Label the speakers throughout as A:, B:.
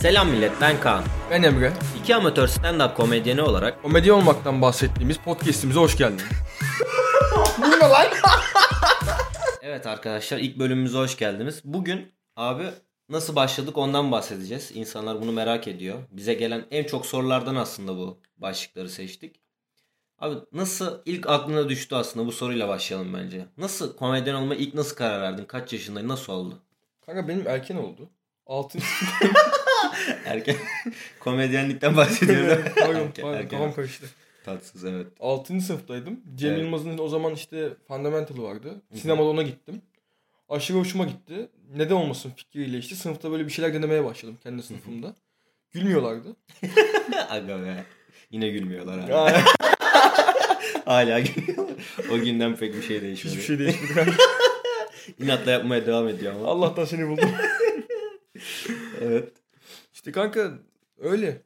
A: Selam millet ben Kaan.
B: Ben Emre.
A: İki amatör stand-up komedyeni olarak
B: Komedi olmaktan bahsettiğimiz podcast'imize hoş geldiniz. Bu ne lan?
A: Evet arkadaşlar ilk bölümümüze hoş geldiniz. Bugün abi nasıl başladık ondan bahsedeceğiz. İnsanlar bunu merak ediyor. Bize gelen en çok sorulardan aslında bu başlıkları seçtik. Abi nasıl ilk aklına düştü aslında bu soruyla başlayalım bence. Nasıl komedyen olmaya ilk nasıl karar verdin? Kaç yaşındaydın? Nasıl oldu?
B: Kanka benim erken oldu. 6.
A: Erken komedyenlikten bahsediyoruz.
B: pardon, pardon kafam karıştı.
A: Tatsız evet.
B: 6. sınıftaydım. Cem
A: Evet.
B: Yılmaz'ın o zaman işte Fundamental'ı vardı. Sinemada ona gittim. Aşırı hoşuma gitti. Neden olmasın fikriyle işte sınıfta böyle bir şeyler denemeye başladım kendi sınıfımda. Gülmüyorlardı.
A: Aga be. Yine gülmüyorlar abi. Hala gülüyorlar. O günden pek bir şey değişmedi.
B: hiçbir şey değişmedi.
A: İnatla yapmaya devam ediyor ama.
B: Allah'tan seni buldum.
A: Evet.
B: İşte kanka öyle.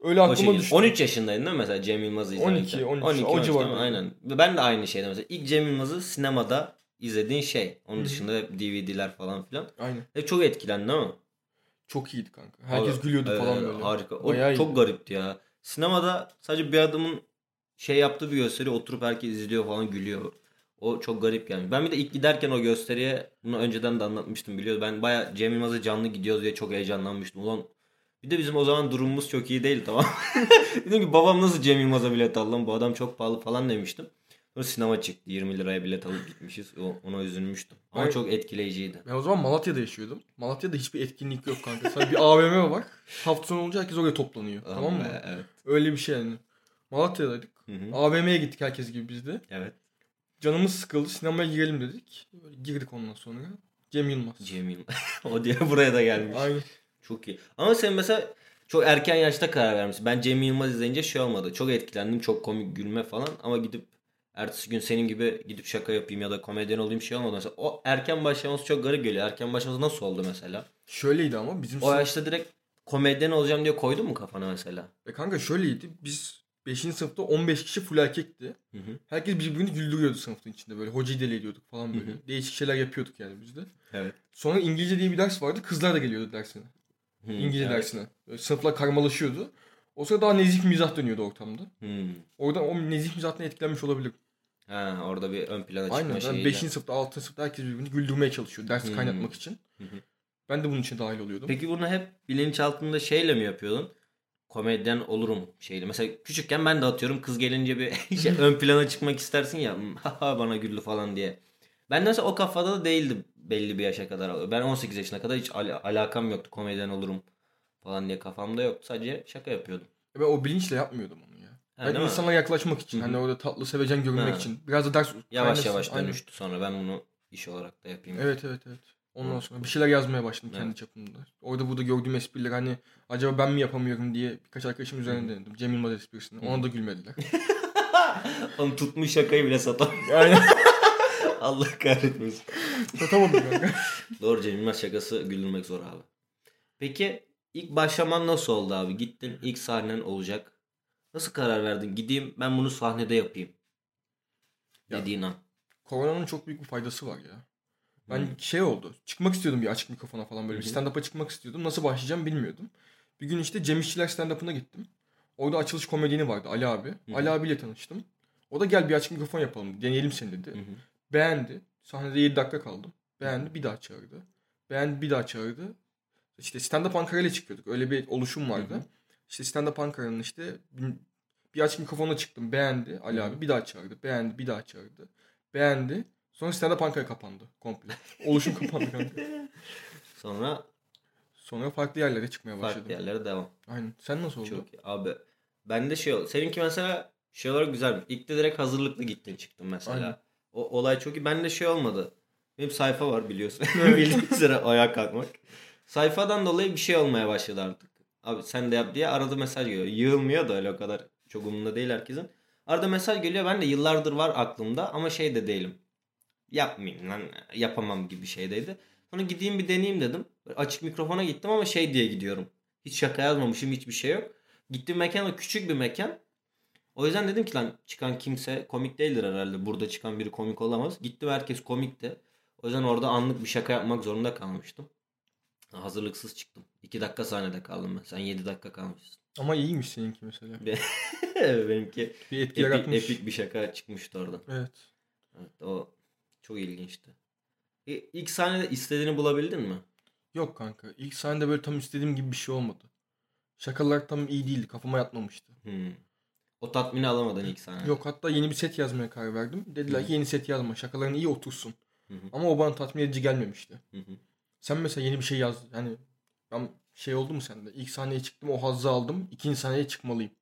B: Öyle
A: O
B: aklıma
A: şekilde.
B: düştü.
A: 13 yaşındaydın değil mi mesela Cem Yılmaz'ı
B: 12,
A: izlerken?
B: 13,
A: 12,
B: o
A: 13
B: civarda.
A: değil mi? Aynen. Ben de aynı şeyde mesela. İlk Cem Yılmaz'ı sinemada izlediğin şey. Onun dışında hep DVD'ler falan filan.
B: Aynen.
A: Hep çok etkilendin değil mi?
B: Çok iyiydi kanka. Herkes
A: Abi,
B: gülüyordu
A: evet,
B: falan böyle.
A: Harika. O
B: Bayağı
A: çok
B: iyiydi.
A: garipti ya. Sinemada sadece bir adamın şey yaptığı bir gösteri oturup herkes izliyor falan gülüyor. O çok garip gelmiş. Ben bir de ilk giderken o gösteriye bunu önceden de anlatmıştım biliyor. Ben baya Cem Yılmaz'a canlı gidiyoruz diye çok heyecanlanmıştım. Ulan bir de bizim o zaman durumumuz çok iyi değil tamam. Dedim ki babam nasıl Cem Yılmaz'a bilet aldı lan bu adam çok pahalı falan demiştim. Sonra sinema çıktı 20 liraya bilet alıp gitmişiz. O, ona üzülmüştüm. Ama
B: Ben-
A: çok etkileyiciydi.
B: Ben o zaman Malatya'da yaşıyordum. Malatya'da hiçbir etkinlik yok kanka. Sadece bir AVM var. Hafta sonu olunca herkes oraya toplanıyor. tamam mı?
A: Evet.
B: Öyle bir şey yani. Malatya'daydık.
A: Hı hı.
B: AVM'ye gittik herkes gibi biz de.
A: Evet.
B: Canımız sıkıldı. Sinemaya girelim dedik. Böyle girdik ondan sonra. Cem Yılmaz.
A: Cem Yılmaz. o diye buraya da gelmiş.
B: Aynen.
A: Çok iyi. Ama sen mesela çok erken yaşta karar vermişsin. Ben Cem Yılmaz izleyince şey olmadı. Çok etkilendim. Çok komik gülme falan. Ama gidip ertesi gün senin gibi gidip şaka yapayım ya da komedyen olayım şey olmadı. Mesela o erken başlaması çok garip geliyor. Erken başlaması nasıl oldu mesela?
B: Şöyleydi ama bizim
A: O yaşta direkt komedyen olacağım diye koydun mu kafana mesela?
B: E kanka şöyleydi. Biz 5. sınıfta 15 kişi full erkekti.
A: Hı hı.
B: Herkes birbirini güldürüyordu sınıfın içinde böyle. Hocayı deli ediyorduk falan böyle.
A: Hı hı.
B: Değişik şeyler yapıyorduk yani biz de.
A: Evet.
B: Sonra İngilizce diye bir ders vardı. Kızlar da geliyordu dersine.
A: Hı,
B: İngilizce
A: evet.
B: dersine. Böyle sınıflar karmalaşıyordu. O sırada daha nezih mizah dönüyordu ortamda.
A: Hı.
B: Oradan o nezih mizahtan etkilenmiş olabilir.
A: Ha, orada bir ön plana çıkma
B: Aynen.
A: şeyiyle.
B: Yani 5. sınıfta 6. sınıfta herkes birbirini güldürmeye çalışıyor. Dersi kaynatmak için.
A: Hı hı.
B: Ben de bunun için dahil oluyordum.
A: Peki bunu hep bilinçaltında şeyle mi yapıyordun? Komedyen olurum şeyle. Mesela küçükken ben de atıyorum kız gelince bir şey, ön plana çıkmak istersin ya. "Hmm, Haha bana güldü falan diye. Ben de mesela o kafada da değildim belli bir yaşa kadar. Ben 18 yaşına kadar hiç al- alakam yoktu. Komedyen olurum falan diye kafamda yoktu. Sadece şaka yapıyordum.
B: Ben o bilinçle yapmıyordum onu ya.
A: Ha,
B: ben
A: değil mi?
B: insanlara yaklaşmak için. Hani orada tatlı sevecen görünmek
A: Ha.
B: için. Biraz da ders
A: Yavaş
B: kaynasın.
A: yavaş
B: Aynen.
A: dönüştü sonra. Ben bunu iş olarak da yapayım.
B: Evet evet evet. Ondan sonra bir şeyler yazmaya başladım kendi
A: Evet.
B: çapımda. Orada burada gördüğüm espriler hani acaba ben mi yapamıyorum diye birkaç arkadaşım üzerine denedim. Cem Yılmaz esprisini. Ona da gülmediler.
A: Onu tutmuş şakayı bile satam.
B: Aynen.
A: Allah kahretmesin.
B: Satamadım kanka.
A: Doğru Cem Yılmaz şakası güldürmek zor abi. Peki ilk başlaman nasıl oldu abi? Gittin ilk sahnen olacak. Nasıl karar verdin? Gideyim ben bunu sahnede yapayım.
B: Ya.
A: Dediğin an.
B: Koronanın çok büyük bir faydası var ya. Ben
A: Hı.
B: şey oldu. Çıkmak istiyordum bir açık mikrofona falan böyle.
A: Hı.
B: stand-up'a çıkmak istiyordum. Nasıl başlayacağım bilmiyordum. Bir gün işte Cem İşçiler stand-up'ına gittim. Orada açılış komedyeni vardı Ali abi.
A: hı.
B: Ali abiyle tanıştım. O da gel bir açık mikrofon yapalım. Deneyelim seni dedi.
A: Hı.
B: Beğendi. Sahnede 7 dakika kaldım. Beğendi bir daha çağırdı. Beğendi bir daha çağırdı. İşte stand-up Ankara ile çıkıyorduk. Öyle bir oluşum vardı.
A: Hı hı.
B: İşte stand-up Ankara'nın işte bir- açık mikrofona çıktım. Beğendi Ali
A: Hı hı.
B: abi. Bir daha çağırdı. Beğendi bir daha çağırdı. Beğendi. Sonra stand-up Ankara kapandı komple. Oluşum kapandı kanka.
A: Sonra
B: Sonra farklı yerlere çıkmaya başladım.
A: farklı yerlere devam.
B: Aynen. Sen nasıl oldu?
A: Çok iyi. Abi ben de şey oldu. Seninki mesela şey olarak güzel. İlk de direkt hazırlıklı gittin çıktın mesela.
B: Aynen.
A: O olay çok iyi. Ben de şey olmadı. Benim sayfa var biliyorsun. Bildiğin üzere ayağa kalkmak. Sayfadan dolayı bir şey olmaya başladı artık. Abi sen de yap diye arada mesaj geliyor. Yığılmıyor da öyle o kadar çok umurunda değil herkesin. Arada mesaj geliyor. Ben de yıllardır var aklımda ama şey de değilim. Yapmayayım lan yapamam gibi şeydeydi. Sonra gideyim bir deneyeyim dedim. Açık mikrofona gittim ama şey diye gidiyorum. Hiç şaka yazmamışım hiçbir şey yok. Gittiğim mekan da küçük bir mekan. O yüzden dedim ki lan çıkan kimse komik değildir herhalde. Burada çıkan biri komik olamaz. Gittim herkes komikti. O yüzden orada anlık bir şaka yapmak zorunda kalmıştım. Hazırlıksız çıktım. 2 dakika sahnede kaldım ben. Sen 7 dakika kalmışsın.
B: Ama iyiymiş seninki mesela.
A: Benimki
B: Bir etki
A: epik,
B: yaratmış.
A: epik bir şaka çıkmıştı orada.
B: Evet.
A: Evet, o çok ilginçti. E, İlk sahnede istediğini bulabildin mi?
B: Yok kanka. İlk sahnede böyle tam istediğim gibi bir şey olmadı. Şakalar tam iyi değildi. Kafama yatmamıştı.
A: Hmm. O tatmini alamadın ilk sahnede.
B: Yok hatta yeni bir set yazmaya karar verdim. Dediler ki yeni set yazma. Şakaların iyi otursun.
A: Hı hı.
B: Ama o bana tatmin edici gelmemişti.
A: Hı hı.
B: Sen mesela yeni bir şey yaz. Yani ben şey oldu mu sende? İlk sahneye çıktım o hazzı aldım. İkinci sahneye çıkmalıyım.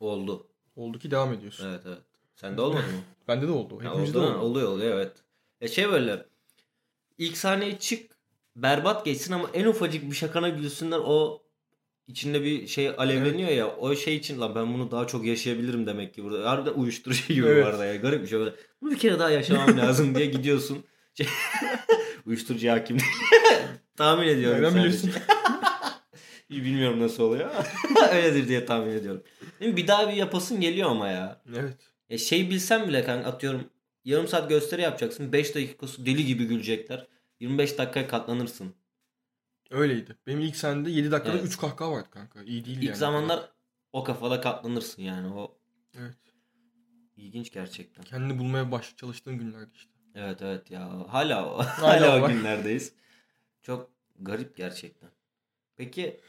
A: Oldu.
B: Oldu ki devam ediyorsun.
A: Evet evet. Sende olmadı mı?
B: Bende de oldu. Hepimizde
A: oldu. Oluyor oluyor evet. Ya şey böyle. İlk sahneye çık. Berbat geçsin ama en ufacık bir şakana gülsünler o içinde bir şey alevleniyor ya o şey için lan ben bunu daha çok yaşayabilirim demek ki burada. Harbiden uyuşturucu gibi
B: Evet.
A: bu arada ya. Garip bir şey böyle. Bunu bir kere daha yaşamam lazım diye gidiyorsun. Şey, uyuşturucu hakim. tahmin ediyorum sadece.
B: biliyorsun?
A: Bilmiyorum nasıl oluyor. Öyledir diye tahmin ediyorum. Benim bir daha bir yapasın geliyor ama ya.
B: evet.
A: Ya şey bilsem bile kanka atıyorum yarım saat gösteri yapacaksın. 5 dakikası deli gibi gülecekler. 25 dakikaya katlanırsın.
B: Öyleydi. Benim ilk sahnede 7 dakikada
A: Evet.
B: 3 kahkaha vardı kanka. İyi değil
A: İlk
B: yani.
A: zamanlar o kafada katlanırsın yani. O
B: Evet.
A: ilginç gerçekten.
B: Kendini bulmaya baş çalıştığın günlerdi işte.
A: Evet evet ya. Hala o,
B: Hala
A: hala o günlerdeyiz. Çok garip gerçekten. Peki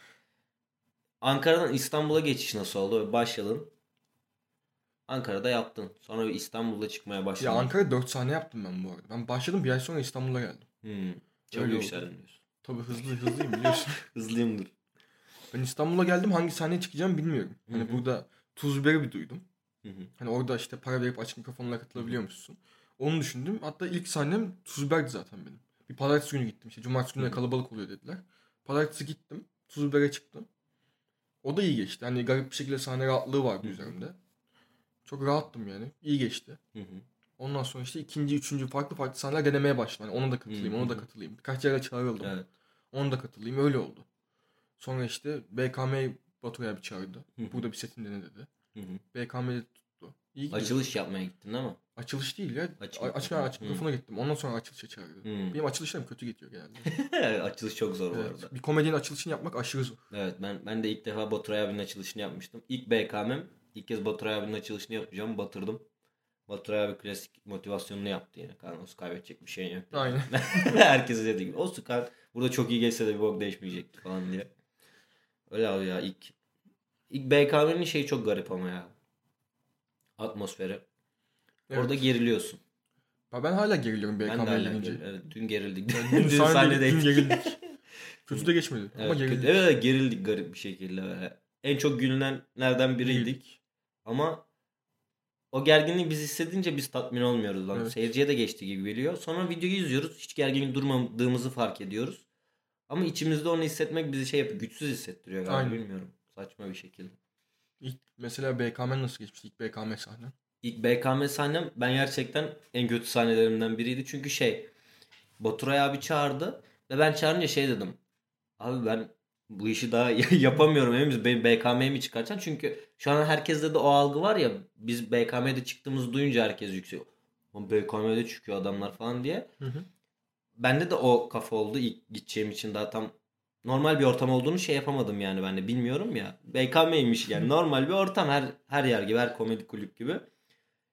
A: Ankara'dan İstanbul'a geçiş nasıl oldu? Başladın. Ankara'da yaptın. Sonra İstanbul'da çıkmaya başladın.
B: Ya Ankara'da 4 sahne yaptım ben bu arada. Ben başladım bir ay sonra İstanbul'a geldim.
A: Hmm. Çok
B: Öyle
A: yükseldin diyorsun.
B: Tabii hızlı hızlıyım biliyorsun.
A: Hızlıyımdır.
B: ben İstanbul'a geldim hangi sahneye çıkacağımı bilmiyorum. Hani
A: Hı hı.
B: burada Tuz Biberi bir duydum.
A: Hı hı.
B: Hani orada işte para verip açık mikrofonla katılabiliyormuşsun. Onu düşündüm. Hatta ilk sahnem Tuz Biber'di zaten benim. Bir pazartesi günü gittim. İşte cumartesi günü kalabalık oluyor dediler. Pazartesi gittim. Tuz Biber'e çıktım. O da iyi geçti. Hani garip bir şekilde sahne rahatlığı vardı
A: Hı hı.
B: üzerimde. Çok rahattım yani. İyi geçti.
A: Hı hı.
B: Ondan sonra işte ikinci, üçüncü farklı farklı sahneler denemeye başladım. Yani ona da katılayım, ona da katılayım. Birkaç yere çağrıldım.
A: Evet.
B: Ona da katılayım. Öyle oldu. Sonra işte BKM Batu abi çağırdı. Burada bir setin dene dedi.
A: Hı hı.
B: BKM'de tuttu. İyi gidiyor.
A: Açılış yapmaya gittin ama.
B: Açılış değil ya.
A: Açık
B: Açık, açık, açık mikrofona gittim. Ondan sonra açılışa çağırdı.
A: Hmm.
B: Benim açılışlarım kötü gidiyor genelde.
A: Açılış çok zor bu
B: evet.
A: arada.
B: Bir komedyenin açılışını yapmak aşırı zor.
A: Evet ben ben de ilk defa Baturay abinin açılışını yapmıştım. İlk BKM'm. İlk kez Baturay abinin açılışını yapacağım. Batırdım. Baturay abi klasik motivasyonunu yaptı yine. Carlos kaybedecek bir şey yok.
B: Aynen.
A: Herkese dediği gibi. Olsun kan burada çok iyi geçse de bir bok değişmeyecekti falan diye. Öyle abi ya ilk. İlk BKM'nin şeyi çok garip ama ya. Atmosferi.
B: Evet.
A: Orada geriliyorsun.
B: Ya ben hala geriliyorum BKM'ye gelince.
A: evet, dün gerildik.
B: Yani
A: dün
B: dün sahnede
A: sahnedeydik.
B: dün gerildik. Kötü de geçmedi ama
A: Evet,
B: gerildik.
A: kötü- evet, gerildik garip bir şekilde böyle. En çok gülünenlerden biriydik. Ama o gerginliği biz hissedince biz tatmin olmuyoruz lan.
B: Evet.
A: Seyirciye de geçti gibi geliyor. Sonra videoyu izliyoruz. Hiç gergin durmadığımızı fark ediyoruz. Ama içimizde onu hissetmek bizi şey yapıyor. Güçsüz hissettiriyor galiba.
B: Aynen.
A: Bilmiyorum. Saçma bir şekilde.
B: İlk mesela BKM nasıl geçmişti? İlk BKM sahnen.
A: İlk BKM sahnem ben gerçekten en kötü sahnelerimden biriydi. Çünkü şey Baturay abi çağırdı ve ben çağırınca şey dedim. Abi ben bu işi daha yapamıyorum? Benim BKM'yi mi çıkartacaksın? Çünkü şu an herkeste de o algı var ya biz BKM'de çıktığımızı duyunca herkes yükseliyor. BKM'de çıkıyor adamlar falan diye.
B: Hı hı.
A: Bende de o kafa oldu ilk gideceğim için daha tam normal bir ortam olduğunu şey yapamadım yani ben de bilmiyorum ya. BKM'ymiş yani normal bir ortam her her yer gibi her komedi kulüp gibi.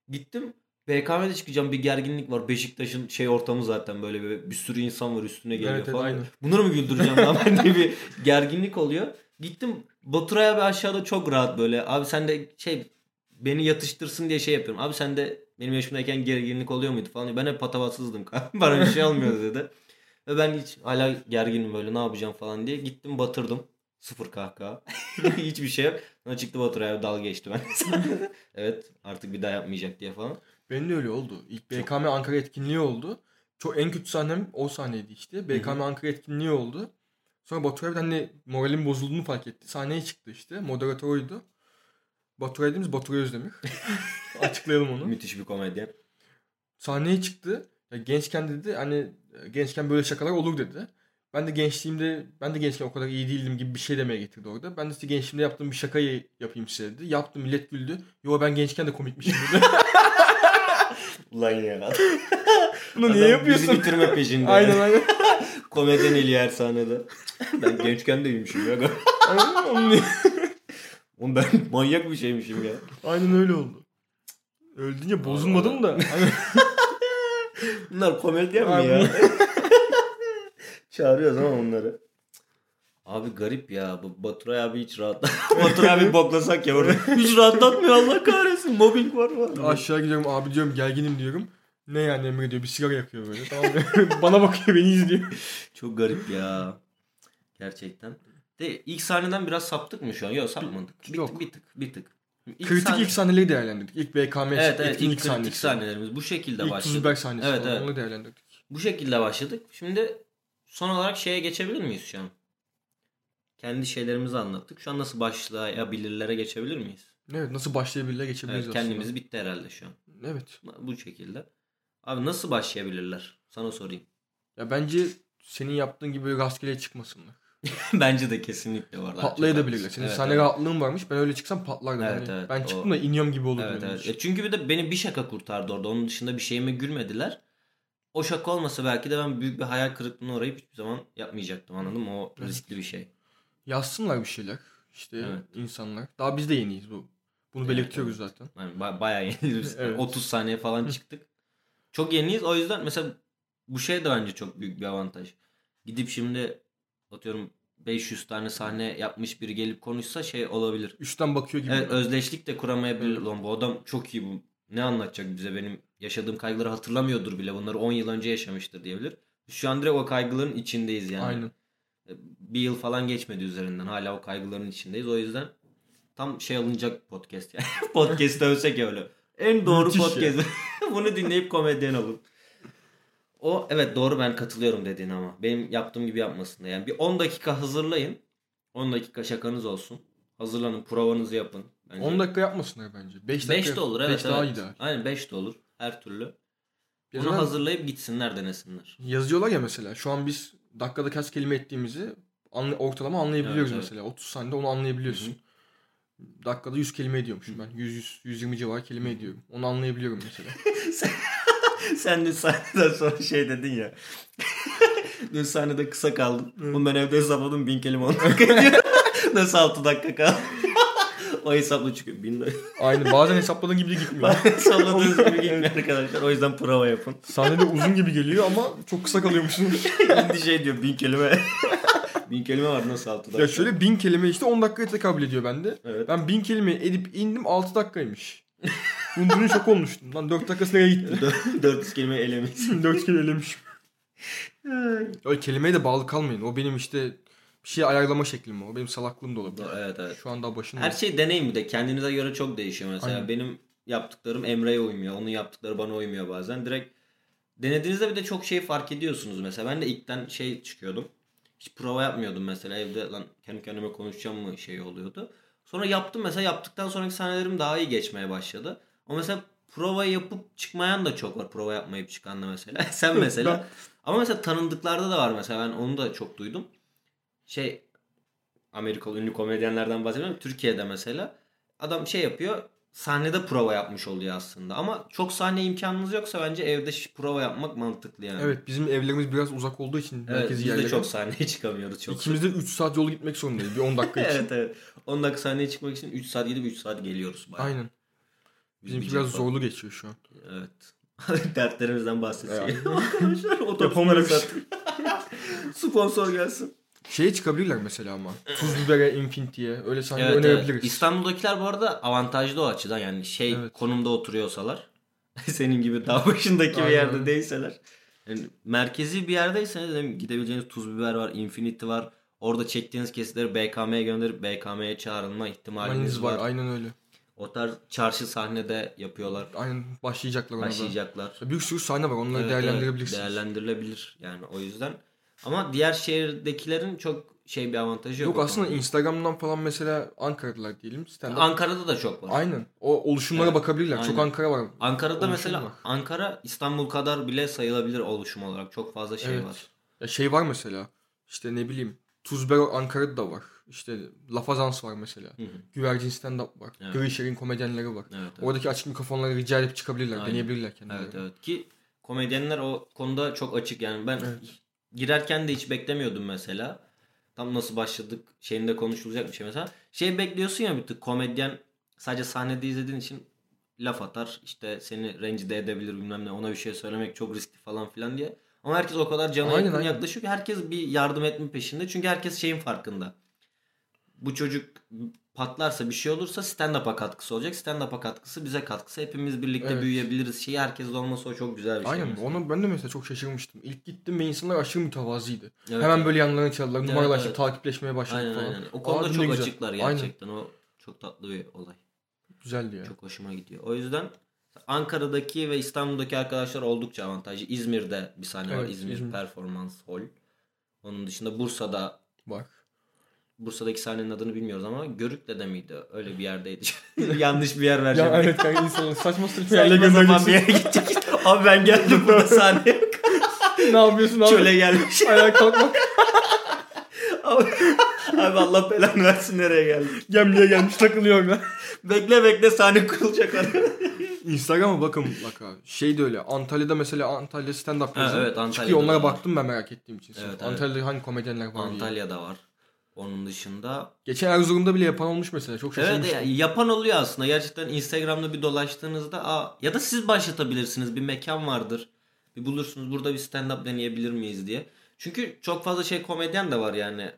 A: Gittim BKM'de çıkacağım bir gerginlik var. Beşiktaş'ın şey ortamı zaten böyle bir, bir sürü insan var üstüne geliyor
B: Evet, evet,
A: falan.
B: aynen.
A: Bunları mı güldüreceğim lan ben diye bir gerginlik oluyor. Gittim Baturay abi aşağıda çok rahat böyle. Abi sen de şey beni yatıştırsın diye şey yapıyorum. Abi sen de benim yaşımdayken gerginlik oluyor muydu falan. Ben hep patavatsızdım. Bana bir şey olmuyordu dedi. Ve ben hiç hala gerginim böyle ne yapacağım falan diye. Gittim batırdım. Sıfır kahkaha. Hiçbir şey yok. Sonra çıktı Baturay abi dalga geçti ben. evet artık bir daha yapmayacak diye falan.
B: Benim de öyle oldu. İlk BKM Ankara etkinliği oldu. Çok en kötü sahnem o sahneydi işte. BKM Ankara etkinliği oldu. Sonra Baturay bir hani moralim bozulduğunu fark etti. Sahneye çıktı işte. Moderatör oydu. Baturay dediğimiz Baturay Özdemir. Açıklayalım onu.
A: Müthiş bir komedyen.
B: Sahneye çıktı. Ya gençken dedi hani gençken böyle şakalar olur dedi. Ben de gençliğimde ben de gençken o kadar iyi değildim gibi bir şey demeye getirdi orada. Ben de size gençliğimde yaptığım bir şakayı yapayım size dedi. Yaptım millet güldü. Yo ben gençken de komikmişim dedi.
A: Ulan ya.
B: Bunu niye yapıyorsun?
A: Bizi bitirme peşinde.
B: aynen aynen.
A: Komedyen eli her sahnede. ben gençken de iyiymişim ya. Oğlum ben manyak bir şeymişim ya.
B: Aynen öyle oldu. Öldünce bozulmadım da.
A: Bunlar komedyen mi ya? Çağırıyoruz ama onları. Abi garip ya. Bu Baturay abi hiç rahat. Baturay abi boklasak ya orada. Hiç rahatlatmıyor Allah kahretsin. Mobbing var mı?
B: aşağı gidiyorum abi diyorum gerginim diyorum. Ne yani Emre diyor bir sigara yakıyor böyle. Tamam mı? Bana bakıyor beni izliyor.
A: Çok garip ya. Gerçekten. De ilk sahneden biraz saptık mı şu an? Yok sapmadık. Bir
B: Yok.
A: tık bir tık bir tık. İlk
B: Kritik
A: sahne-
B: ilk sahneleri değerlendirdik. İlk BKM
A: Evet evet ilk kritik
B: sahnesi.
A: sahnelerimiz bu şekilde
B: İlk
A: başladı.
B: tuz biber sahnesi
A: Evet,
B: falan,
A: evet.
B: onları değerlendirdik.
A: Bu şekilde başladık. Şimdi son olarak şeye geçebilir miyiz şu an? Kendi şeylerimizi anlattık. Şu an nasıl başlayabilirlere geçebilir miyiz?
B: Evet nasıl başlayabilirler geçebiliriz
A: Evet,
B: aslında.
A: kendimiz bitti herhalde şu an.
B: Evet.
A: Bu şekilde. Abi nasıl başlayabilirler? Sana sorayım.
B: Ya bence senin yaptığın gibi böyle rastgele çıkmasınlar.
A: Bence de kesinlikle var.
B: Patlayabilirler. Senin
A: Evet,
B: sahne
A: evet.
B: rahatlığın varmış. Ben öyle çıksam patlardım.
A: Evet,
B: Hani
A: evet.
B: Ben
A: O-
B: çıktım da iniyorum gibi olur
A: Evet evet. E çünkü bir de beni bir şaka kurtardı orada. Onun dışında bir şeyime gülmediler. O şaka olmasa belki de ben büyük bir hayal kırıklığına uğrayıp hiçbir zaman yapmayacaktım anladın mı? O
B: Evet.
A: riskli bir şey.
B: Yazsınlar bir şeyler. İşte
A: Evet.
B: insanlar. Daha biz de yeniyiz bu. Bunu
A: Evet,
B: belirtiyoruz zaten.
A: Yani ba- bayağı yeniyiz.
B: Evet.
A: 30 saniye falan çıktık. Çok yeniyiz. O yüzden mesela bu şey de bence çok büyük bir avantaj. Gidip şimdi atıyorum 500 tane sahne yapmış biri gelip konuşsa şey olabilir.
B: Üstten bakıyor gibi.
A: Evet özdeşlik de kuramayabilir.
B: Evet.
A: Lan bu adam çok iyi bu. Ne anlatacak bize benim yaşadığım kaygıları hatırlamıyordur bile. Bunları 10 yıl önce yaşamıştır diyebilir. Şu an direkt o kaygıların içindeyiz yani.
B: Aynen.
A: Bir yıl falan geçmedi üzerinden. Hala o kaygıların içindeyiz. O yüzden tam şey alınacak podcast yani. Podcast'ı övsek öyle. En doğru
B: Müthiş
A: podcast. Bunu dinleyip komedyen olun. O evet doğru ben katılıyorum dediğin ama. Benim yaptığım gibi yapmasın da. Yani bir 10 dakika hazırlayın. 10 dakika şakanız olsun. Hazırlanın, provanızı yapın. Bence.
B: 10 dakika yapmasınlar bence. 5 dakika.
A: 5 de olur evet.
B: 5 daha
A: evet.
B: daha.
A: Aynen 5 de olur. Her türlü.
B: Zaten
A: hazırlayıp gitsinler denesinler.
B: Yazıyorlar ya mesela. Şu an biz dakikada kaç kelime ettiğimizi anla- ortalama anlayabiliyoruz
A: Evet, evet.
B: mesela. 30 saniyede onu anlayabiliyorsun. Dakikada 100 kelime ediyormuşum ben. 100, 100 120 civarı kelime ediyorum. Onu anlayabiliyorum mesela.
A: Sen dün sahneden sonra şey dedin ya. dün sahnede kısa kaldım. Bunu ben evde hesapladım. Bin kelime 10 dakika ediyor. Nasıl 6 dakika kaldı? O hesapla çıkıyor. Bin dakika.
B: Aynı bazen hesapladığın gibi de gitmiyor.
A: Hesapladığınız gibi gitmiyor arkadaşlar. O yüzden prova yapın.
B: Sahnede uzun gibi geliyor ama çok kısa kalıyormuşsun.
A: Şimdi şey diyor bin kelime. bin kelime var nasıl 6 dakika?
B: ya şöyle 1000 kelime işte 10 dakikaya tekabül ediyor bende.
A: Evet.
B: Ben 1000 kelime edip indim 6 dakikaymış. Bunun şok olmuştum. Lan 4 dakikası nereye gitti?
A: 400 kelime elemeyiz.
B: 4 kere elemişim. Öyle kelimeye de bağlı kalmayın. O benim işte bir şey ayarlama şeklim o. Benim salaklığım da olabilir.
A: evet evet.
B: Şu an daha başında.
A: Her şey deneyim bir de. Kendinize göre çok değişiyor mesela.
B: Aynen.
A: Benim yaptıklarım Emre'ye uymuyor. Onun yaptıkları bana uymuyor bazen. Direkt denediğinizde bir de çok şey fark ediyorsunuz mesela. Ben de ilkten şey çıkıyordum. Hiç prova yapmıyordum mesela. Evde lan kendi kendime konuşacağım mı şey oluyordu. Sonra yaptım mesela. Yaptıktan sonraki sahnelerim daha iyi geçmeye başladı. Ama mesela prova yapıp çıkmayan da çok var. Prova yapmayıp çıkan da mesela. Sen mesela. Ama mesela tanındıklarda da var mesela. Ben onu da çok duydum. Şey Amerikalı ünlü komedyenlerden bahsediyorum. Türkiye'de mesela adam şey yapıyor. Sahnede prova yapmış oluyor aslında. Ama çok sahne imkanınız yoksa bence evde prova yapmak mantıklı yani.
B: Evet bizim evlerimiz biraz uzak olduğu için
A: Evet,
B: merkezi yerlere.
A: çok sahneye çıkamıyoruz çok.
B: İkimiz de 3 saat yol gitmek zorundayız bir 10 dakika için.
A: evet evet. 10 dakika sahneye çıkmak için 3 saat gidip 3 saat geliyoruz. Bayağı.
B: Aynen.
A: Biz
B: Bizimki
A: bir
B: biraz zorlu geçiyor şu an.
A: Evet. Dertlerimizden bahsediyor.
B: Evet.
A: Arkadaşlar otobüs. Sponsor gelsin.
B: Şeye çıkabilirler mesela ama. Tuz bibere Infinity'ye öyle sahne
A: Evet,
B: önerebiliriz.
A: evet. İstanbul'dakiler bu arada avantajlı o açıdan. Yani şey
B: Evet.
A: konumda oturuyorsalar. senin gibi dağ başındaki bir yerde değilseler. Yani merkezi bir yerdeyseniz dedim, gidebileceğiniz tuz biber var, infinity var. Orada çektiğiniz kesitleri BKM'ye gönderip BKM'ye çağrılma ihtimaliniz var.
B: var. Aynen öyle.
A: O tarz çarşı sahnede yapıyorlar.
B: Aynen başlayacaklar ona da.
A: Başlayacaklar.
B: Bir sürü sahne var onları
A: Evet,
B: değerlendirebilirsiniz.
A: evet, değerlendirilebilir yani o yüzden. Ama diğer şehirdekilerin çok şey bir avantajı yok.
B: Yok aslında
A: konuda.
B: Instagram'dan falan mesela Ankara'lılar diyelim. stand-up.
A: Ankara'da da çok var.
B: Aynen. O oluşumlara
A: Evet,
B: bakabilirler. Çok
A: aynen.
B: Ankara var.
A: Ankara'da
B: Oluşum
A: mesela
B: var.
A: Ankara İstanbul kadar bile sayılabilir oluşum olarak. Çok fazla şey
B: evet.
A: var.
B: Ya şey var mesela. İşte ne bileyim. Tuzbero Ankara'da da var. İşte Lafazans var mesela.
A: Hı hı.
B: Güvercin stand up var.
A: Evet.
B: Grişer'in komedyenleri var.
A: Evet, evet.
B: Oradaki açık mikrofonları rica edip çıkabilirler.
A: Aynen.
B: Deneyebilirler kendileri.
A: Evet evet ki komedyenler o konuda çok açık yani ben
B: Evet.
A: Girerken de hiç beklemiyordum mesela. Tam nasıl başladık şeyinde konuşulacak bir şey mesela. Şey bekliyorsun ya bir tık komedyen sadece sahnede izlediğin için laf atar. işte seni rencide edebilir bilmem ne ona bir şey söylemek çok riskli falan filan diye. Ama herkes o kadar cana
B: Aynen,
A: yakın
B: aynen.
A: yaklaşıyor ki herkes bir yardım etme peşinde. Çünkü herkes şeyin farkında. Bu çocuk patlarsa bir şey olursa stand-up'a katkısı olacak. Stand-up'a katkısı bize katkısı. Hepimiz birlikte
B: Evet.
A: büyüyebiliriz. Şeyi herkes olması o çok güzel bir şey.
B: Aynen.
A: mesela.
B: Onu ben de mesela çok şaşırmıştım. İlk gittim ve insanlar aşırı mütevazıydı.
A: Evet,
B: Hemen
A: evet.
B: böyle yanlarına çaldılar.
A: Evet,
B: Numaralaştık.
A: evet.
B: Takipleşmeye başladık
A: Aynen
B: falan.
A: aynen. O konuda
B: Aa,
A: çok
B: güzel.
A: açıklar
B: Aynen.
A: gerçekten. O çok tatlı bir olay.
B: Güzeldi ya.
A: Çok hoşuma gidiyor. O yüzden Ankara'daki ve İstanbul'daki arkadaşlar oldukça avantajlı. İzmir'de bir sahne var.
B: Evet,
A: İzmir,
B: İzmir.
A: Performans Hall. Onun dışında Bursa'da
B: Bak.
A: Bursa'daki sahnenin adını bilmiyoruz ama Görük'te de miydi? Öyle bir yerdeydi. Yanlış bir yer
B: Ya
A: vereceğim.
B: evet kanka insanlar saçma saçma yerlere
A: Saçma sapan bir yere gidecek. Abi ben geldim burada sahne yok.
B: ne yapıyorsun abi?
A: Çöle gelmiş.
B: Ayağa kalkmak.
A: abi, abi Allah belanı versin nereye geldik.
B: Gemliğe gelmiş takılıyor orada.
A: Bekle bekle sahne kurulacak arada.
B: Instagram'a bakın mutlaka. Şey de öyle. Antalya'da mesela Antalya stand up yazıyor.
A: evet, Antalya'da
B: Çıkıyor onlara
A: var.
B: baktım ben merak ettiğim için.
A: Evet, evet.
B: Antalya'da hangi komedyenler var diye.
A: Antalya'da var. Onun dışında
B: Geçen Erzurum'da bile yapan olmuş mesela. Çok
A: Evet
B: şaşırmıştım.
A: ya, yapan oluyor aslında. Gerçekten Instagram'da bir dolaştığınızda aa, ya da siz başlatabilirsiniz. Bir mekan vardır. Bir bulursunuz burada bir stand up deneyebilir miyiz diye. Çünkü çok fazla şey komedyen de var yani.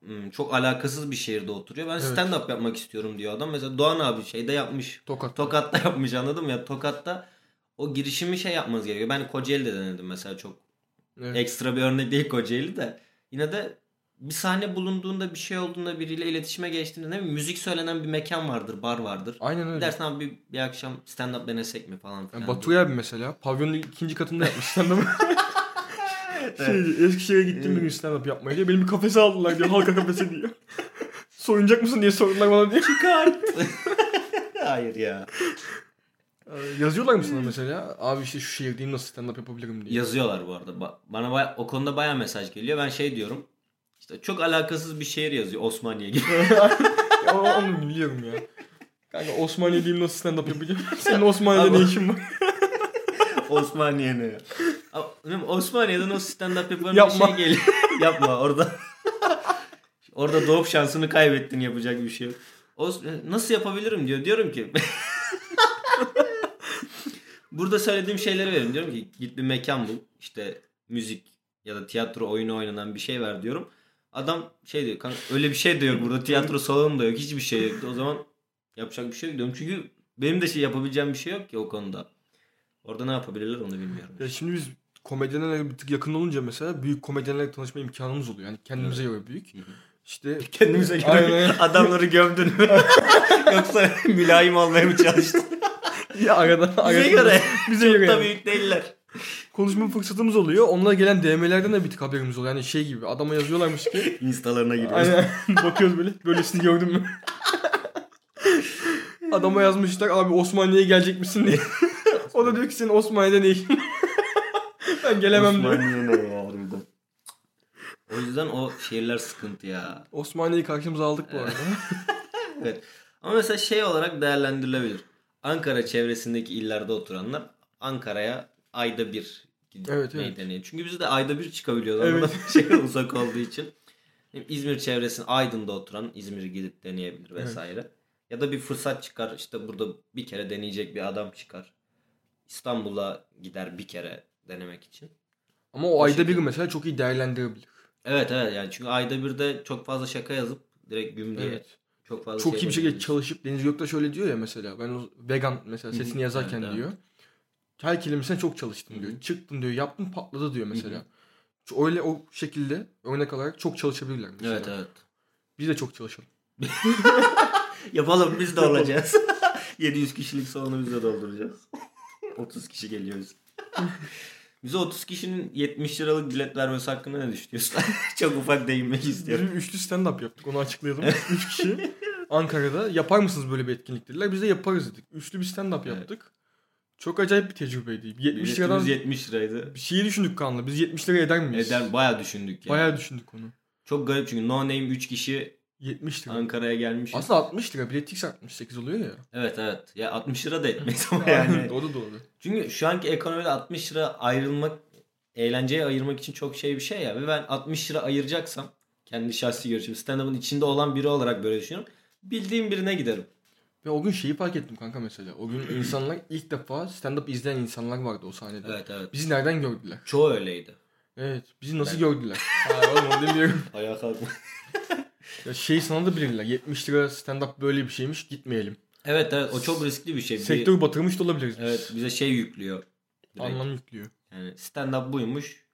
A: Hmm, çok alakasız bir şehirde oturuyor. Ben
B: Evet.
A: stand up yapmak istiyorum diyor adam. Mesela Doğan abi şeyde yapmış.
B: Tokat.
A: Tokat'ta yapmış anladın mı? Ya Tokat'ta o girişimi şey yapmanız gerekiyor. Ben Kocaeli'de denedim mesela çok
B: Evet.
A: ekstra bir örnek değil Kocaeli de. Yine de bir sahne bulunduğunda bir şey olduğunda biriyle iletişime geçtiğinde ne müzik söylenen bir mekan vardır, bar vardır.
B: Aynen öyle.
A: Dersin abi bir, bir akşam stand up denesek mi falan filan.
B: Yani Batu abi mesela pavyonun ikinci katında yapmış stand up. şey, Eskişehir'e gittim bir gün stand up yapmaya diye. Benim bir kafese aldılar diyor. Halka kafesi diyor. Soyunacak mısın diye sordular bana diye.
A: Hayır ya.
B: Ee, Yazıyorlar mı sana mesela? Abi işte şu şehirdeyim nasıl stand up yapabilirim diye.
A: Yazıyorlar bu arada. Ba- Bana baya- o konuda baya mesaj geliyor. Ben şey diyorum. İşte çok alakasız bir şehir yazıyor Osmaniye gibi.
B: Ya, onu biliyorum ya. Kanka Osmaniye diyeyim nasıl stand up yapacağım? Senin Osmaniye'de ne işin var?
A: Osmaniye ne ya? Ama, Osmaniye'den o stand up yapan
B: Yapma.
A: bir şey geliyor. Yapma orada. orada doğup şansını kaybettin yapacak bir şey yok. Os- nasıl yapabilirim diyor. Diyorum ki Burada söylediğim şeyleri verin. Diyorum ki git bir mekan bul. İşte müzik ya da tiyatro oyunu oynanan bir şey ver diyorum. Adam şey diyor kanka öyle bir şey diyor burada tiyatro salonu da yok hiçbir şey yok. O zaman yapacak bir şey yok diyorum. Çünkü benim de şey yapabileceğim bir şey yok ki o konuda. Orada ne yapabilirler onu bilmiyorum.
B: Ya şimdi biz komedyenlerle bir tık yakın olunca mesela büyük komedyenlerle tanışma imkanımız oluyor. Yani kendimize göre büyük.
A: Hı hı.
B: İşte
A: Kendimize göre
B: Aynen.
A: adamları gömdün mü? Yoksa mülayim olmaya mı çalıştın?
B: ya arada,
A: Bize
B: arada
A: göre.
B: bize göre
A: Çok da büyük değiller.
B: Konuşma fırsatımız oluyor. Onlara gelen DM'lerden de bir tık haberimiz oluyor. Yani şey gibi adama yazıyorlarmış ki.
A: Instalarına giriyoruz.
B: Aynen bakıyoruz böyle. Böylesini gördün mü? Adama yazmışlar abi Osmaniye'ye gelecek misin diye. o da diyor ki senin Osmaniye'de ne işin var?" ben gelemem diyor.
A: Osmaniye ne ya harbiden. O yüzden o şehirler sıkıntı ya.
B: Osmaniye'yi karşımıza aldık bu arada.
A: Evet. Ama mesela şey olarak değerlendirilebilir. Ankara çevresindeki illerde oturanlar Ankara'ya ayda bir
B: Evet,
A: neyi
B: evet.
A: Çünkü biz de ayda bir çıkabiliyoruz.
B: Evet.
A: Evet. Şey uzak olduğu için. İzmir çevresinde Aydın'da oturan İzmir'i gidip deneyebilir vesaire. Ya da bir fırsat çıkar işte burada bir kere deneyecek bir adam çıkar. İstanbul'a gider bir kere denemek için.
B: Ama o
A: O
B: ayda
A: şekilde.
B: biri mesela çok iyi değerlendirebilir.
A: Evet evet yani çünkü ayda bir de çok fazla şaka yazıp direkt güm diye
B: Evet.
A: çok fazla
B: Çok
A: şey
B: iyi bir şekilde çalışıp Deniz Göktaş öyle diyor ya mesela. Ben o vegan mesela sesini yazarken
A: Evet,
B: diyor. Her kelimesine çok çalıştım diyor. Çıktın diyor. Yaptın patladı diyor mesela. Şu- Öyle o şekilde örnek alarak çok çalışabilirler mesela.
A: Evet evet.
B: Biz de çok çalışalım.
A: Yapalım biz de olacağız. 700 kişilik salonu biz de dolduracağız. 30 kişi geliyoruz. Bize 30 kişinin 70 liralık bilet vermesi hakkında ne düşünüyorsun? Çok ufak değinmek istiyorum.
B: Bizim üçlü stand-up yaptık onu açıklayalım. Üç kişi Ankara'da yapar mısınız böyle bir etkinlik dediler. Biz de yaparız dedik. Üçlü bir stand-up yaptık. Çok acayip bir tecrübeydi. 70 liradan
A: Biletimiz 70 liraydı.
B: bir şeyi düşündük kanlı. Biz 70 lira eder miyiz?
A: Eder bayağı düşündük ya.
B: Bayağı düşündük onu.
A: Çok garip çünkü No Name 3 kişi
B: 70 lira.
A: Ankara'ya gelmiş.
B: Aslında 60 lira. Bilet 68 oluyor ya.
A: Evet evet. Ya 60 lira da etmez ama yani.
B: da doğru.
A: Çünkü şu anki ekonomide 60 lira ayrılmak eğlenceye ayırmak için çok şey bir şey ya. Ve ben 60 lira ayıracaksam kendi şahsi görüşüm stand-up'ın içinde olan biri olarak böyle düşünüyorum. Bildiğim birine giderim.
B: Ve o gün şeyi fark ettim kanka mesela. O gün insanlar ilk defa stand-up izleyen insanlar vardı o sahnede.
A: Evet evet.
B: Bizi nereden gördüler?
A: Çoğu öyleydi.
B: Evet. Bizi nasıl
A: Ben-
B: gördüler? ha oğlum onu demiyorum.
A: Ayağa kalkma.
B: Ya şey sana da bilirler. 70 lira stand-up böyle bir şeymiş gitmeyelim.
A: evet evet o çok riskli bir şey. Bir-
B: Sektörü batırmış da olabiliriz. biz.
A: evet bize şey yüklüyor. Direkt.
B: Anlam yüklüyor.
A: Yani stand-up buymuş.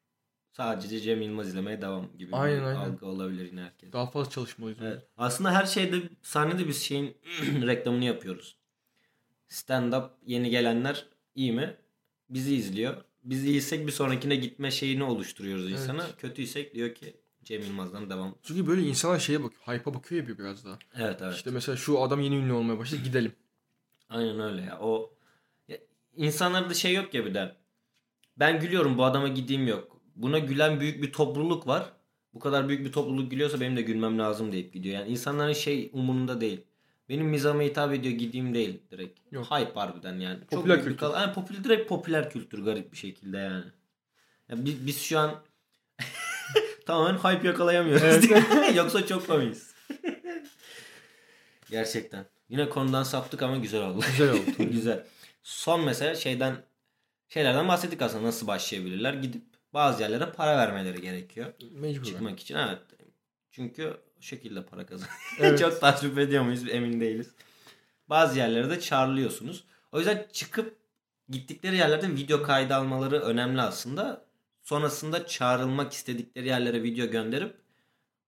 A: Sadece Cem Yılmaz izlemeye devam gibi
B: Aynen,
A: bir
B: aynen.
A: algı olabilir yine herkes.
B: Daha fazla çalışmalıyız.
A: Evet. Aslında her şeyde sahnede biz şeyin reklamını yapıyoruz. Stand-up yeni gelenler iyi mi? Bizi izliyor. Biz iyiysek bir sonrakine gitme şeyini oluşturuyoruz
B: Evet.
A: insana. Kötüysek diyor ki Cem Yılmaz'dan devam.
B: Çünkü böyle insanlar şeye bakıyor. Hype'a bakıyor ya bir biraz daha.
A: Evet evet.
B: İşte mesela şu adam yeni ünlü olmaya başladı gidelim.
A: Aynen öyle ya. O ya, insanlarda şey yok ya bir de. Ben gülüyorum bu adama gideyim yok. Buna gülen büyük bir topluluk var. Bu kadar büyük bir topluluk gülüyorsa benim de gülmem lazım deyip gidiyor. Yani insanların şey umurunda değil. Benim mizahıma hitap ediyor gideyim değil direkt.
B: Yok.
A: Hype harbiden yani. Çok
B: Popüler
A: bir
B: kültür.
A: kal- yani popüler direkt popüler kültür garip bir şekilde yani. Ya biz, biz şu an tamamen hype yakalayamıyoruz. Yoksa çok komiyiz. Gerçekten. Yine konudan saptık ama güzel oldu.
B: Güzel oldu.
A: güzel. Son mesela şeyden şeylerden bahsettik aslında nasıl başlayabilirler. Gidip bazı yerlere para vermeleri gerekiyor.
B: Mecbur.
A: Çıkmak için evet. Çünkü o şekilde para kazan.
B: Evet.
A: Çok tasvip ediyor muyuz emin değiliz. Bazı yerlere de çağrılıyorsunuz. O yüzden çıkıp gittikleri yerlerde video kaydı almaları önemli aslında. Sonrasında çağrılmak istedikleri yerlere video gönderip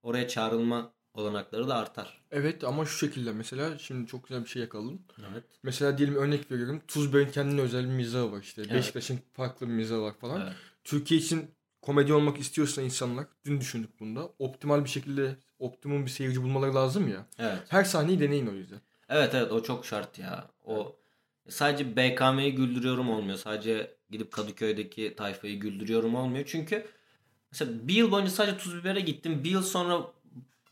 A: oraya çağrılma olanakları da artar.
B: Evet ama şu şekilde mesela şimdi çok güzel bir şey yakaladın.
A: Evet.
B: Mesela diyelim örnek veriyorum. Tuzber'in kendine özel bir mizahı var işte.
A: Evet.
B: Beşiktaş'ın farklı bir mizahı var falan.
A: Evet.
B: Türkiye için komedi olmak istiyorsa insanlar dün düşündük bunda. Optimal bir şekilde optimum bir seyirci bulmaları lazım ya.
A: Evet.
B: Her sahneyi deneyin o yüzden.
A: Evet evet o çok şart ya. O sadece BKM'yi güldürüyorum olmuyor. Sadece gidip Kadıköy'deki tayfayı güldürüyorum olmuyor. Çünkü mesela bir yıl boyunca sadece tuz bibere gittim. Bir yıl sonra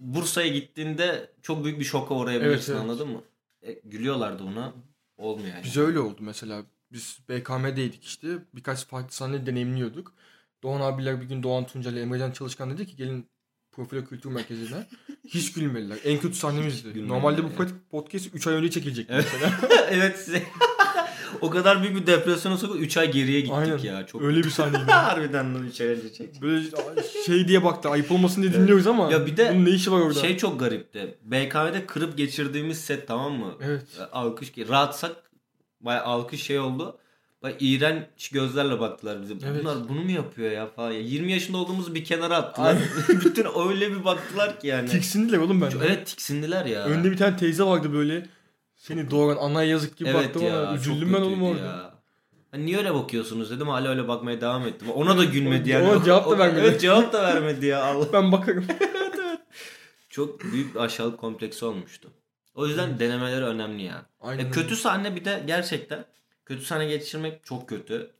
A: Bursa'ya gittiğinde çok büyük bir şoka uğrayabilirsin
B: Evet, evet.
A: anladın mı? E, gülüyorlardı ona. Olmuyor yani.
B: Bize öyle oldu mesela. Biz BKM'deydik işte. Birkaç farklı sahne deneyimliyorduk. Doğan abiler bir gün Doğan Tuncel, Emrecan Çalışkan dedi ki gelin Profilo Kültür Merkezi'ne. Hiç gülmediler. En kötü sahnemizdi. Normalde bu
A: ya.
B: pod- podcast 3 ay önce çekilecek
A: Evet.
B: mesela.
A: evet size. o kadar büyük bir depresyona sokup 3 ay geriye gittik
B: Aynen.
A: ya. Çok
B: Öyle bir sahneydi.
A: Harbiden lan 3 ay önce çektik.
B: Böyle şey diye baktı. Ayıp olmasın diye dinliyoruz ama.
A: Ya bir de
B: bunun ne işi var orada?
A: Şey çok garipti. BKM'de kırıp geçirdiğimiz set tamam mı?
B: Evet.
A: E, Alkış ki rahatsak baya alkış şey oldu. Baya iğrenç gözlerle baktılar bize.
B: Evet.
A: Bunlar bunu mu yapıyor ya falan. Ya 20 yaşında olduğumuzu bir kenara attılar. Bütün öyle bir baktılar ki yani.
B: Tiksindiler oğlum ben.
A: Evet tiksindiler ya.
B: Önde bir tane teyze vardı böyle. Seni doğuran anaya yazık gibi
A: evet
B: baktı
A: ya,
B: ona. Üzüldüm ben oğlum orada.
A: ya. Hani niye öyle bakıyorsunuz dedim hala öyle bakmaya devam ettim. Ona da gülmedi yani.
B: Ona cevap da vermedi.
A: Evet cevap da vermedi ya. Allah.
B: Ben bakarım.
A: Çok büyük bir aşağılık kompleksi olmuştu. O yüzden denemeleri önemli ya.
B: Aynen
A: E, kötü sahne bir de gerçekten kötü sahne geçirmek çok kötü.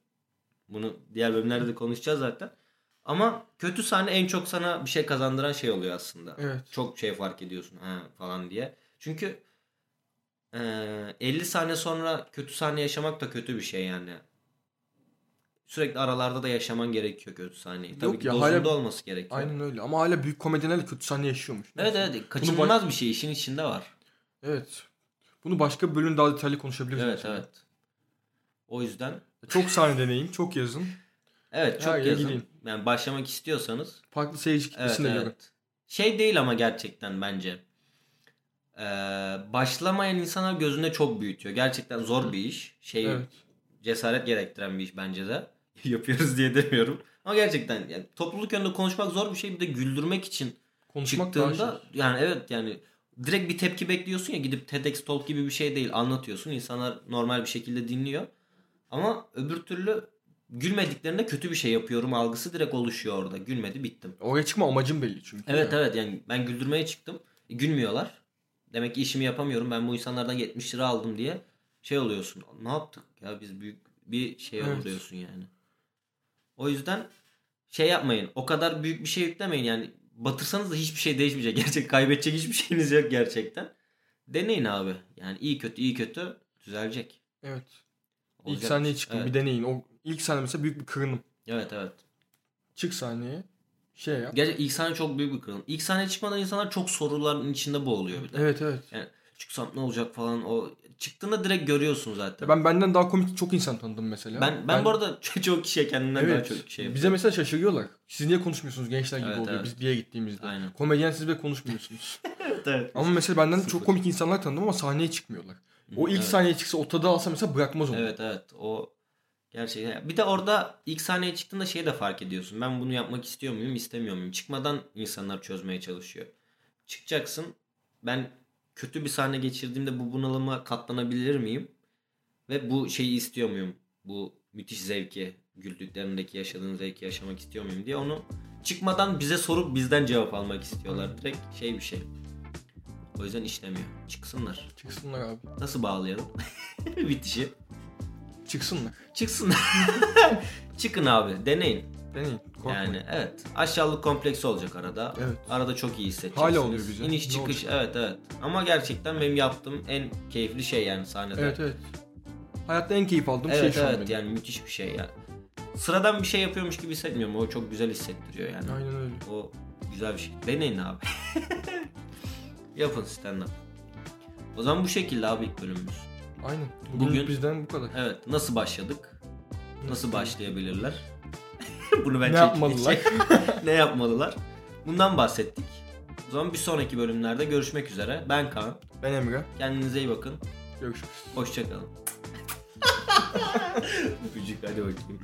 A: Bunu diğer bölümlerde de konuşacağız zaten. Ama kötü sahne en çok sana bir şey kazandıran şey oluyor aslında.
B: Evet.
A: Çok şey fark ediyorsun ha falan diye. Çünkü e, 50 saniye sonra kötü sahne yaşamak da kötü bir şey yani. Sürekli aralarda da yaşaman gerekiyor kötü sahneyi. Tabii
B: Yok
A: ki
B: ya, hala-
A: olması gerekiyor.
B: Aynen öyle. Ama hala büyük komedyenler kötü sahne yaşıyormuş.
A: Evet evet kaçınılmaz bir şey işin içinde var.
B: Evet. Bunu başka bir bölüm daha detaylı konuşabiliriz.
A: Evet
B: mesela.
A: evet. O yüzden
B: Çok sahne deneyin. Çok yazın.
A: evet çok
B: Her
A: yazın. Yani başlamak istiyorsanız
B: Farklı seyirci
A: evet,
B: kitlesine
A: evet.
B: göre.
A: Şey değil ama gerçekten bence. Ee, başlamayan insanlar gözünde çok büyütüyor. Gerçekten zor bir iş. Şey
B: Evet.
A: cesaret gerektiren bir iş bence de. Yapıyoruz diye demiyorum. Ama gerçekten yani topluluk önünde konuşmak zor bir şey. Bir de güldürmek için
B: Konuşmak
A: çıktığında
B: şey.
A: yani evet yani direkt bir tepki bekliyorsun ya gidip TEDx Talk gibi bir şey değil anlatıyorsun. İnsanlar normal bir şekilde dinliyor. Ama öbür türlü gülmediklerinde kötü bir şey yapıyorum algısı direkt oluşuyor orada. Gülmedi bittim.
B: Oraya çıkma amacım belli çünkü.
A: Evet evet yani ben güldürmeye çıktım. E, Gülmüyorlar. Demek ki işimi yapamıyorum. Ben bu insanlardan 70 lira aldım diye şey oluyorsun. Ne yaptık ya biz büyük bir şey
B: Evet.
A: oluyorsun yani. O yüzden şey yapmayın. O kadar büyük bir şey yüklemeyin yani. Batırsanız da hiçbir şey değişmeyecek. Gerçek kaybedecek hiçbir şeyiniz yok gerçekten. Deneyin abi. Yani iyi kötü iyi kötü düzelecek.
B: Evet. İlk
A: Olacak
B: sahneye
A: bir şey.
B: çıkın
A: Evet.
B: bir deneyin. O ilk sahne mesela büyük bir kırınım.
A: Evet evet.
B: Çık sahneye. Şey yap.
A: Gerçi ilk sahne çok büyük bir kırılım. İlk sahneye çıkmadan insanlar çok soruların içinde boğuluyor bir de.
B: Evet evet.
A: Yani çıksam ne olacak falan o çıktığında direkt görüyorsun zaten.
B: Ben benden daha komik çok insan tanıdım mesela.
A: Ben ben, bu arada çok kişiye kendimden daha çok şey
B: Bize mesela şaşırıyorlar. Siz niye konuşmuyorsunuz gençler gibi
A: Evet,
B: oluyor
A: evet.
B: biz yere gittiğimizde.
A: Aynen.
B: Komedyen siz bile konuşmuyorsunuz.
A: evet, evet.
B: ama mesela benden
A: Sıfır.
B: çok komik insanlar tanıdım ama sahneye çıkmıyorlar. O ilk
A: Evet.
B: sahneye çıksa o tadı alsa mesela bırakmaz onu.
A: Evet evet o gerçekten. Bir de orada ilk sahneye çıktığında şeyi de fark ediyorsun. Ben bunu yapmak istiyor muyum istemiyor muyum? Çıkmadan insanlar çözmeye çalışıyor. Çıkacaksın. Ben kötü bir sahne geçirdiğimde bu bunalıma katlanabilir miyim? Ve bu şeyi istiyor muyum? Bu müthiş zevki, güldüklerindeki yaşadığın zevki yaşamak istiyor muyum diye onu çıkmadan bize sorup bizden cevap almak istiyorlar. Direkt şey bir şey. O yüzden işlemiyor. Çıksınlar.
B: Çıksınlar abi.
A: Nasıl bağlayalım? Bitişi.
B: Çıksınlar.
A: Çıksın. Çıkın abi. Deneyin.
B: Deneyin. Korkmayın.
A: Yani evet. Aşağılık kompleksi olacak arada.
B: Evet.
A: Arada çok iyi hissedeceksiniz.
B: Hala oluyor bize.
A: İniş çıkış evet evet. Ama gerçekten benim yaptığım en keyifli şey yani sahnede.
B: Evet evet. Hayatta en keyif aldığım şey
A: Evet
B: şu an
A: evet
B: benim.
A: yani müthiş bir şey yani. Sıradan bir şey yapıyormuş gibi hissetmiyorum. O çok güzel hissettiriyor yani.
B: Aynen öyle.
A: O güzel bir şey. Deneyin abi. Yapın stand up. O zaman bu şekilde abi ilk bölümümüz.
B: Aynen. Bugün,
A: Bugün-
B: bizden bu kadar.
A: Evet. Nasıl başladık? Nasıl başlayabilirler? Bunu ben
B: Ne yapmalılar?
A: ne yapmalılar? Bundan bahsettik. O zaman bir sonraki bölümlerde görüşmek üzere. Ben Kaan.
B: Ben Emre.
A: Kendinize iyi bakın.
B: Görüşürüz.
A: Hoşçakalın. Öpücük hadi bakayım.